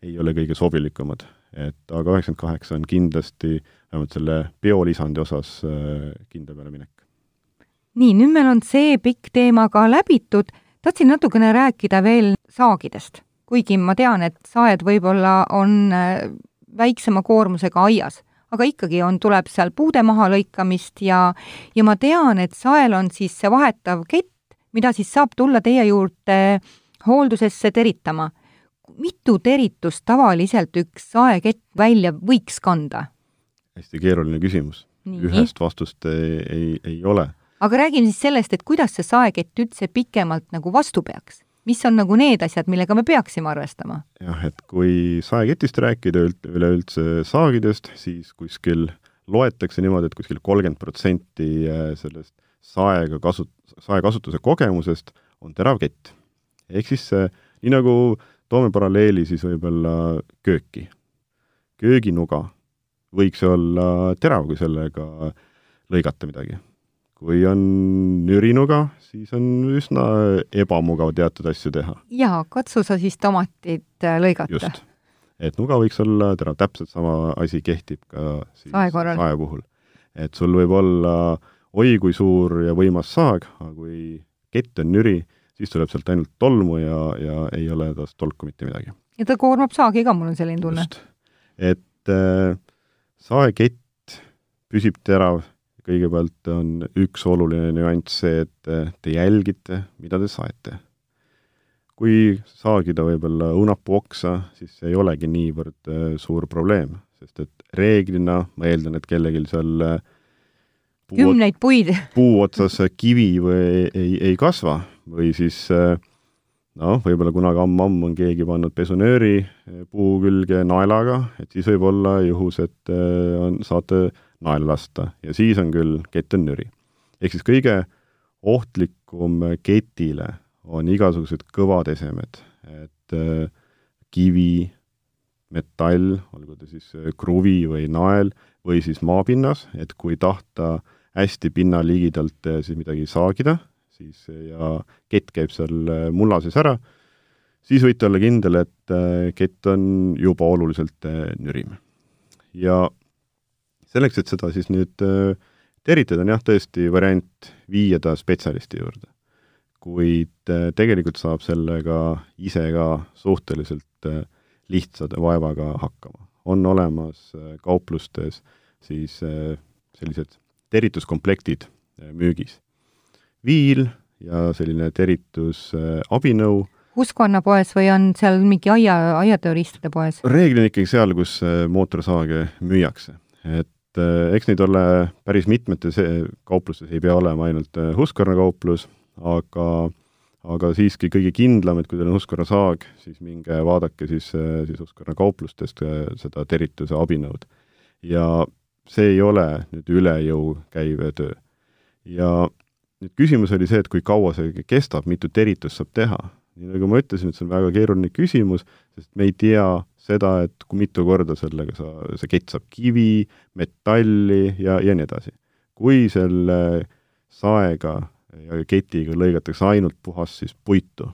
ei ole kõige sobilikumad. et aga üheksakümmend kaheksa on kindlasti vähemalt selle biolisandi osas äh, kindla peale minek. nii, nüüd meil on see pikk teema ka läbitud, tahtsin natukene rääkida veel saagidest, kuigi ma tean, et saed võib-olla on väiksema koormusega aias, aga ikkagi on, tuleb seal puude mahalõikamist ja, ja ma tean, et sael on siis see vahetav kett, mida siis saab tulla teie juurde hooldusesse teritama. mitu teritust tavaliselt üks saekett välja võiks kanda? hästi keeruline küsimus. ühest vastust ei, ei, ei ole. aga räägime siis sellest, et kuidas see saekett üldse pikemalt nagu vastu peaks mis on nagu need asjad, millega me peaksime arvestama? jah, et kui saeketist rääkida üleüldse saagidest, siis kuskil loetakse niimoodi, et kuskil kolmkümmend protsenti äh, sellest saega kasu-, saekasutuse kogemusest on terav kett. ehk siis see, nii nagu toome paralleeli siis võib-olla kööki. kööginuga võiks olla terav, kui sellega lõigata midagi. Kui on nürinuga, siis on üsna ebamugav teatud asju teha. jaa, katsu sa siis tomatid äh, lõigata. just. et nuga võiks olla terav, täpselt sama asi kehtib ka siis sae korral. sae puhul. et sul võib olla oi kui suur ja võimas saag, aga kui kett on nüri, siis tuleb sealt ainult tolmu ja, ja ei ole tast tolku mitte midagi. ja ta koormab saagi ka, mul on selline tunne. et äh, saekett püsib terav kõigepealt on üks oluline nüanss see, et eh, te jälgite, mida te saete. kui saagida võib-olla õunapuu oksa, siis see ei olegi niivõrd eh, suur probleem, sest et reeglina ma eeldan, et kellelgi seal eh, puu kümneid puid. puu otsas kivi või ei, ei kasva või siis noh, võib-olla kunagi ammu-ammu on keegi pannud pesunööri puu külge naelaga, et siis võib olla juhus, et on, saate naela lasta ja siis on küll kett on nüri. ehk siis kõige ohtlikum ketile on igasugused kõvad esemed, et äh, kivi, metall, olgu ta siis äh, kruvi või nael, või siis maapinnas, et kui tahta hästi pinna ligidalt äh, siis midagi saagida, siis ja kett käib seal mulla sees ära, siis võite olla kindel, et kett on juba oluliselt nürim. ja selleks, et seda siis nüüd äh, teritada, on jah, tõesti variant viia ta spetsialisti juurde. kuid äh, tegelikult saab sellega ise ka suhteliselt äh, lihtsade vaevaga hakkama. on olemas kauplustes siis sellised terituskomplektid müügis. viil ja selline teritusabinõu huskonnapoes või on seal mingi aia, aiatööriistade poes? reeglina ikkagi seal, kus mootorsaage müüakse. et et eh, eks neid ole päris mitmetes kauplustes, ei pea olema ainult eh, Husqvarna kauplus, aga aga siiski kõige kindlam, et kui teil on Husqvarna saag, siis minge vaadake siis, eh, siis Husqvarna kauplustest seda terituse abinõud. ja see ei ole nüüd üle jõu käiv töö. ja nüüd küsimus oli see, et kui kaua see kestab, mitu teritust saab teha. nii nagu ma ütlesin, et see on väga keeruline küsimus, sest me ei tea, seda, et kui mitu korda sellega sa, see kett saab kivi, metalli ja, ja nii edasi. kui selle saega ja ketiga lõigatakse ainult puhas siis puitu,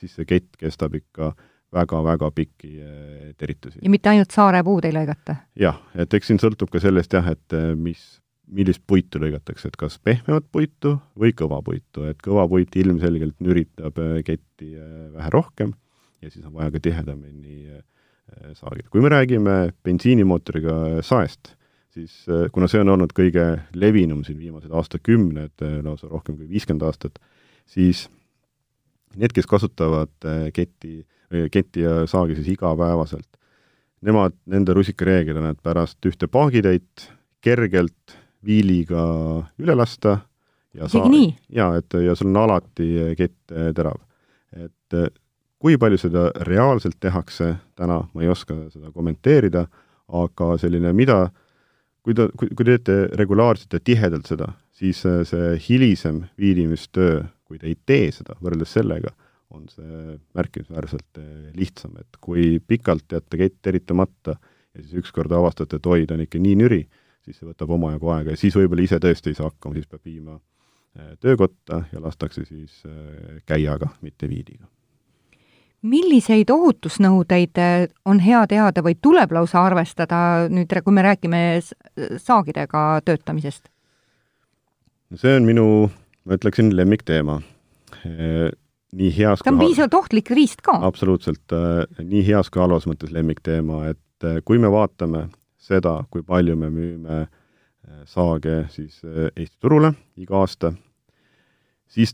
siis see kett kestab ikka väga-väga pikki eh, teritusi. ja mitte ainult saarepuud ei lõigata? jah, et eks siin sõltub ka sellest jah, et eh, mis, millist puitu lõigatakse, et kas pehmemat puitu või kõva puitu, et kõva puit ilmselgelt nüritab eh, ketti vähe rohkem ja siis on vaja ka tihedamini saagid. kui me räägime bensiinimootoriga saest, siis kuna see on olnud kõige levinum siin viimased aastakümned, lausa rohkem kui viiskümmend aastat, siis need, kes kasutavad ketti, ketti ja saagi siis igapäevaselt, nemad, nende rusikareegel on, et pärast ühte paagitäit kergelt viiliga üle lasta ja nii? jaa, et ja sul on alati kett terav. et kui palju seda reaalselt tehakse täna, ma ei oska seda kommenteerida, aga selline, mida, kui ta, kui, kui te teete regulaarselt ja tihedalt seda, siis see hilisem viilimistöö, kui te ei tee seda võrreldes sellega, on see märkimisväärselt eh, lihtsam, et kui pikalt jätta kett eritamata ja siis ükskord avastate, et oi, ta on ikka nii nüri, siis see võtab omajagu aega ja siis võib-olla ise tõesti ei saa hakkama, siis peab viima eh, töökotta ja lastakse siis käiaga, mitte viidiga milliseid ohutusnõudeid eh, on hea teada või tuleb lausa arvestada nüüd, kui me räägime saagidega töötamisest? see on minu, ma ütleksin, lemmikteema. Eh, nii heas ta on piisavalt ohtlik riist ka. absoluutselt, eh, nii heas kui halvas mõttes lemmikteema, et kui me vaatame seda, kui palju me müüme saage siis Eesti turule iga aasta, siis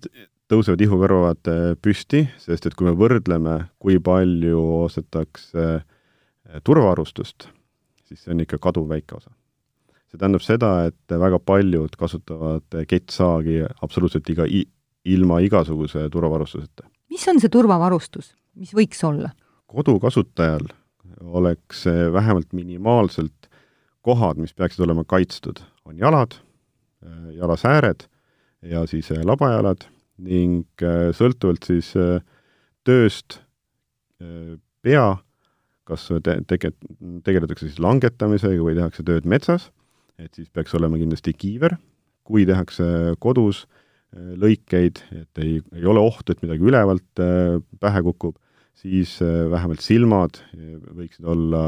tõusevad ihukarvad äh, püsti, sest et kui me võrdleme, kui palju ostetakse äh, turvavarustust, siis see on ikka kaduvväike osa. see tähendab seda, et väga paljud kasutavad kettsaagi absoluutselt iga, ilma igasuguse turvavarustuseta. mis on see turvavarustus, mis võiks olla? kodukasutajal oleks vähemalt minimaalselt kohad, mis peaksid olema kaitstud, on jalad, äh, jalasääred ja siis labajalad ning äh, sõltuvalt siis äh, tööst äh, pea, kas te-, tege-, tegeletakse siis langetamisega või tehakse tööd metsas, et siis peaks olema kindlasti kiiver, kui tehakse kodus lõikeid, et ei, ei ole ohtu, et midagi ülevalt pähe kukub, siis vähemalt silmad võiksid olla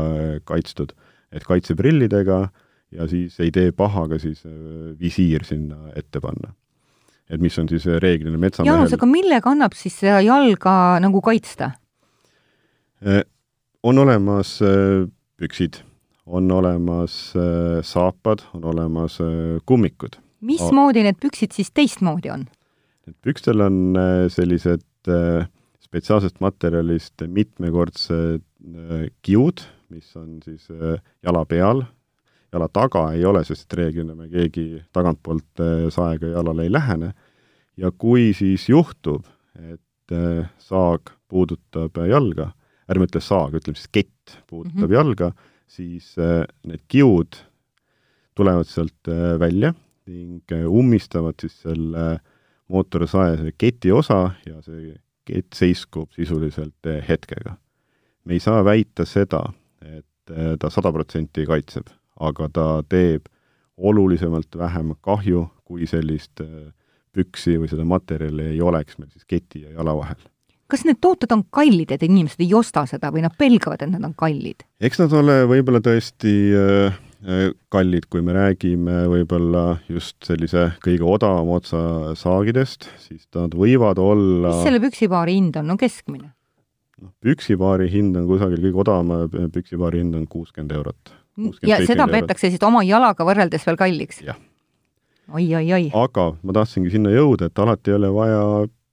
kaitstud. et kaitseprillidega ja siis ei tee paha ka siis visiir sinna ette panna et mis on siis reeglina metsamehel. Jaanus, aga millega annab siis seda jalga nagu kaitsta? Äh, on olemas äh, püksid, on olemas äh, saapad, on olemas kummikud. mismoodi need püksid siis teistmoodi on? Need pükstel on sellised spetsiaalsest materjalist mitmekordsed kiud, mis on siis jala peal, jala taga ei ole, sest reeglina me keegi tagantpoolt saega jalale ei lähene, ja kui siis juhtub, et saag puudutab jalga, ärme ütle saag, ütleme siis kett puudutab mm -hmm. jalga, siis äh, need kiud tulevad sealt äh, välja ning äh, ummistavad siis selle mootorsae keti osa ja see kett seiskub sisuliselt hetkega. me ei saa väita seda, et ta sada protsenti kaitseb, aga ta teeb olulisemalt vähem kahju, kui sellist püksi või seda materjali ei oleks meil siis keti ja jala vahel kas need tooted on kallid, et inimesed ei osta seda või nad pelgavad, et nad on kallid? eks nad ole võib-olla tõesti äh, äh, kallid, kui me räägime võib-olla just sellise kõige odavama otsa saagidest, siis nad võivad olla mis selle püksipaari hind on, no keskmine? noh, püksipaari hind on kusagil, kõige odavama püksipaari hind on kuuskümmend eurot. Ja seda peetakse siis oma jalaga võrreldes veel kalliks? jah. oi, oi, oi. aga ma tahtsingi sinna jõuda, et alati ei ole vaja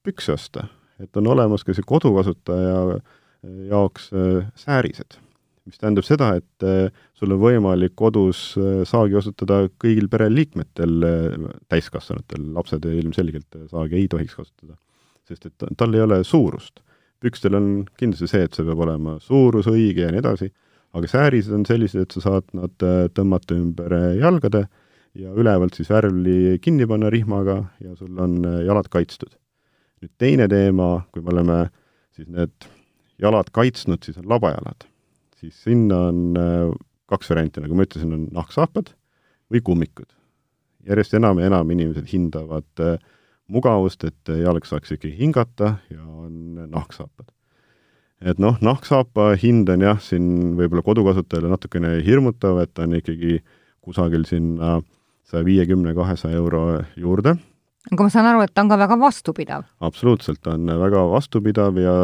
pükse osta et on olemas ka see kodukasutaja äh, jaoks äh, säärised, mis tähendab seda, et äh, sul on võimalik kodus saagi kasutada kõigil pereliikmetel, täiskasvanutel, lapsed ilmselgelt saagi ei tohiks kasutada, sest et tal ei ole suurust. pükstel on kindlasti see, et see peab olema suurus õige ja nii edasi, aga säärised on sellised, et sa saad nad tõmmata ümber jalgade ja ülevalt siis värvli kinni panna rihmaga ja sul on jalad kaitstud nüüd teine teema, kui me oleme siis need jalad kaitsnud, siis on labajalad. siis sinna on äh, kaks varianti, nagu ma ütlesin, on nahksaapad või kummikud. järjest enam ja enam inimesed hindavad äh, mugavust, et jalg saaks ikkagi hingata ja on nahksaapad. Et noh, nahksaapa hind on jah, siin võib-olla kodukasutajale natukene hirmutav, et ta on ikkagi kusagil sinna saja viiekümne, kahesaja euro juurde aga ma saan aru, et ta on ka väga vastupidav? absoluutselt, ta on väga vastupidav ja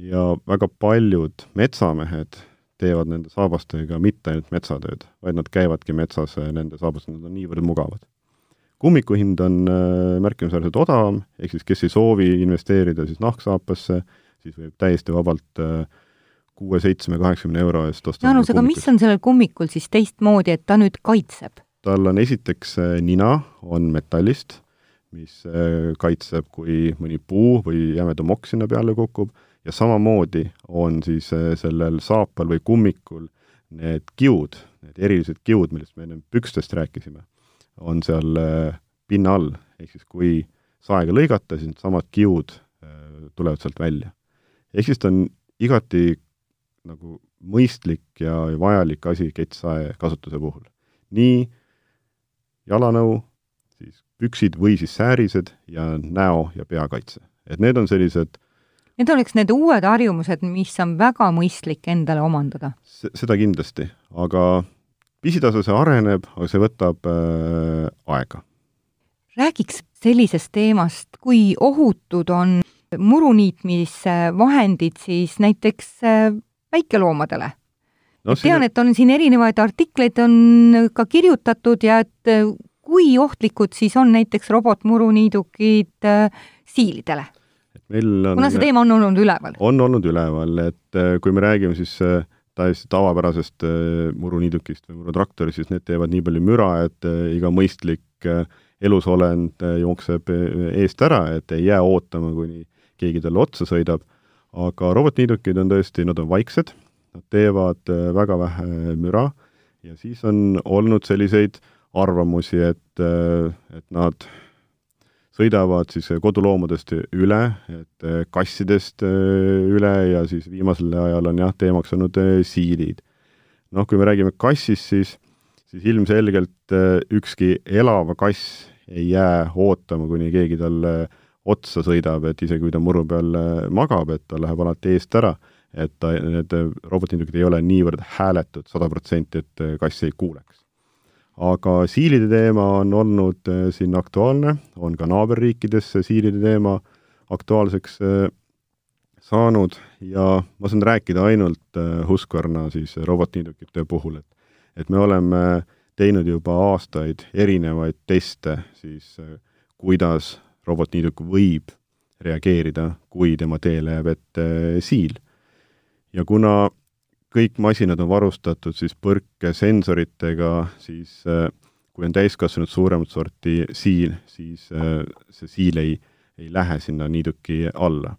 ja väga paljud metsamehed teevad nende saabastega mitte ainult metsatööd, vaid nad käivadki metsas nende saabastega, nad on niivõrd mugavad. kummiku hind on äh, märkimisväärselt odavam, ehk siis kes ei soovi investeerida siis nahksaapasse, siis võib täiesti vabalt äh, kuue, seitsme, kaheksakümne euro eest osta Jaanus, aga mis on sellel kummikul siis teistmoodi, et ta nüüd kaitseb? tal on esiteks äh, nina, on metallist mis äh, kaitseb, kui mõni puu või jämedam okk sinna peale kukub, ja samamoodi on siis sellel saapal või kummikul need kiud, need erilised kiud, millest me enne pükstest rääkisime, on seal pinna all, ehk siis kui saega lõigata, siis needsamad kiud tulevad sealt välja. Ehk siis ta on igati nagu mõistlik ja vajalik asi kettsae kasutuse puhul. nii jalanõu, siis püksid või siis säärised ja näo- ja peakaitse. et need on sellised Need oleks need uued harjumused, mis on väga mõistlik endale omandada? seda kindlasti, aga pisitasa see areneb, aga see võtab äh, aega. räägiks sellisest teemast, kui ohutud on muruniitmisvahendid siis näiteks äh, väikeloomadele no,? tean, et on siin erinevaid artikleid on ka kirjutatud ja et äh, kui ohtlikud siis on näiteks robotmuruniidukid äh, siilidele? On, kuna see teema on olnud üleval? on olnud üleval, et kui me räägime siis täiesti tavapärasest muruniidukist või murutraktorist, siis need teevad nii palju müra, et iga mõistlik elusolend jookseb eest ära, et ei jää ootama, kuni keegi talle otsa sõidab. aga robotniidukid on tõesti, nad on vaiksed, nad teevad väga vähe müra ja siis on olnud selliseid arvamusi, et, et nad sõidavad siis koduloomadest üle, et kassidest üle ja siis viimasel ajal on jah, teemaks olnud siilid. noh, kui me räägime kassist, siis, siis ilmselgelt ükski elav kass ei jää ootama, kuni keegi talle otsa sõidab, et isegi kui ta muru peal magab, et ta läheb alati eest ära, et ta, need robotindukid ei ole niivõrd hääletud sada protsenti, et kass ei kuuleks. aga siilide teema on olnud siin aktuaalne, on ka naaberriikides siilide teema aktuaalseks saanud ja ma saan rääkida ainult Husqvarna siis robotindukite puhul, et et me oleme teinud juba aastaid erinevaid teste siis, kuidas robotniiduk võib reageerida, kui tema teele jääb ette siil. ja kuna kõik masinad on varustatud siis põrkesensoritega, siis kui on täiskasvanud suuremat sorti siil, siis see siil ei, ei lähe sinna niiduki alla.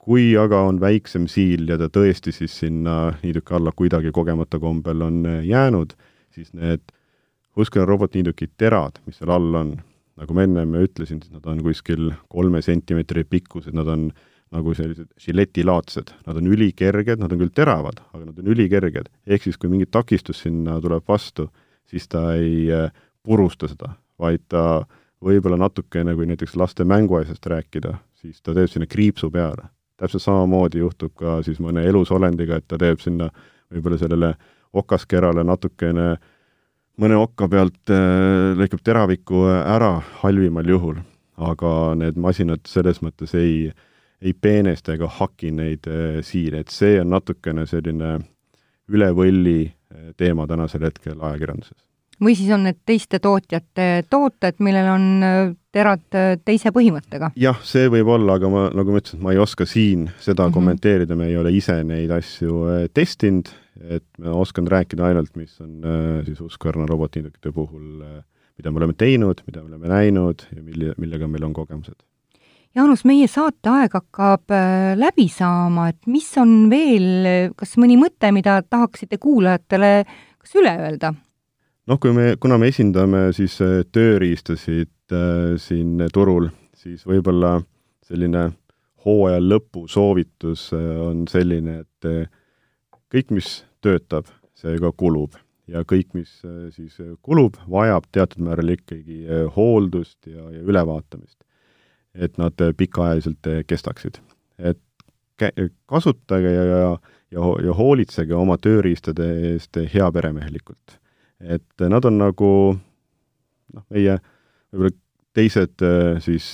kui aga on väiksem siil ja ta tõesti siis sinna niiduki alla kuidagi kogemata kombel on jäänud, siis need Husqvarna robotniiduki terad, mis seal all on, nagu ma ennem ütlesin, siis nad on kuskil kolme sentimeetri pikkused, nad on nagu sellised žiletilaadsed, nad on ülikerged, nad on küll teravad, aga nad on ülikerged. ehk siis, kui mingi takistus sinna tuleb vastu, siis ta ei äh, purusta seda, vaid ta võib-olla natukene, kui näiteks laste mänguasjast rääkida, siis ta teeb sinna kriipsu peale. täpselt samamoodi juhtub ka siis mõne elusolendiga, et ta teeb sinna võib-olla sellele okaskerale natukene äh, mõne okka pealt äh, lõikab teraviku ära halvimal juhul, aga need masinad selles mõttes ei, ei peenesta ega haki neid äh, siire, et see on natukene selline üle võlli äh, teema tänasel hetkel ajakirjanduses. või siis on need teiste tootjate tooted, millel on terad teise põhimõttega? jah, see võib olla, aga ma, nagu ma ütlesin, ma ei oska siin seda mm -hmm. kommenteerida, me ei ole ise neid asju testinud et ma oskan rääkida ainult, mis on äh, siis Husqvarna robotindukite puhul, äh, mida me oleme teinud, mida me oleme näinud ja mille, millega meil on kogemused. Jaanus, meie saateaeg hakkab äh, läbi saama, et mis on veel, kas mõni mõte, mida tahaksite kuulajatele kas üle öelda? noh, kui me, kuna me esindame siis tööriistasid äh, siin turul, siis võib-olla selline hooaja lõpu soovitus on selline, et kõik, mis töötab, see ka kulub ja kõik, mis äh, siis äh, kulub, vajab teatud määral ikkagi äh, hooldust ja, ja ülevaatamist. et nad pikaajaliselt kestaksid. et kasutage ja, ja, ja, ja hoolitsege oma tööriistade eest heaperemehelikult. et nad on nagu noh, meie võib-olla teised siis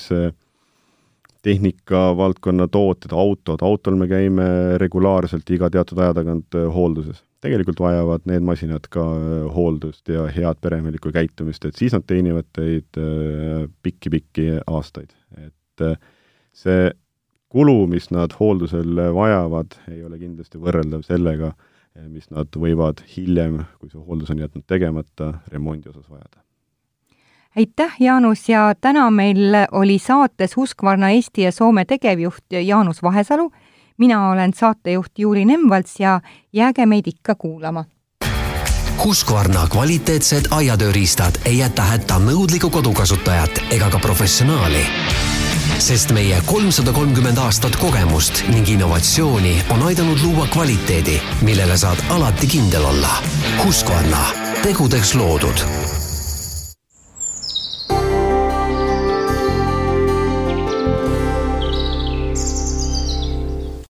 tehnikavaldkonna tooted, autod, autol me käime regulaarselt iga teatud aja tagant hoolduses tegelikult vajavad need masinad ka äh, hooldust ja head peremehelikku käitumist, et siis nad teenivad teid äh, pikki-pikki aastaid. et äh, see kulu, mis nad hooldusel vajavad, ei ole kindlasti võrreldav sellega, mis nad võivad hiljem, kui see hooldus on jätnud tegemata, remondi osas vajada. Aitäh, Jaanus, ja täna meil oli saates Husqvarna Eesti ja Soome tegevjuht Jaanus Vahesalu. Mina olen saatejuht Juuli Nemvalts ja jääge meid ikka kuulama. Husqvarna kvaliteetsed aiatööriistad ei jäta hätta nõudlikku kodukasutajat ega ka professionaali. Sest meie kolmsada kolmkümmend aastat kogemust ning innovatsiooni on aidanud luua kvaliteedi, millele saad alati kindel olla. Husqvarna, tegudeks loodud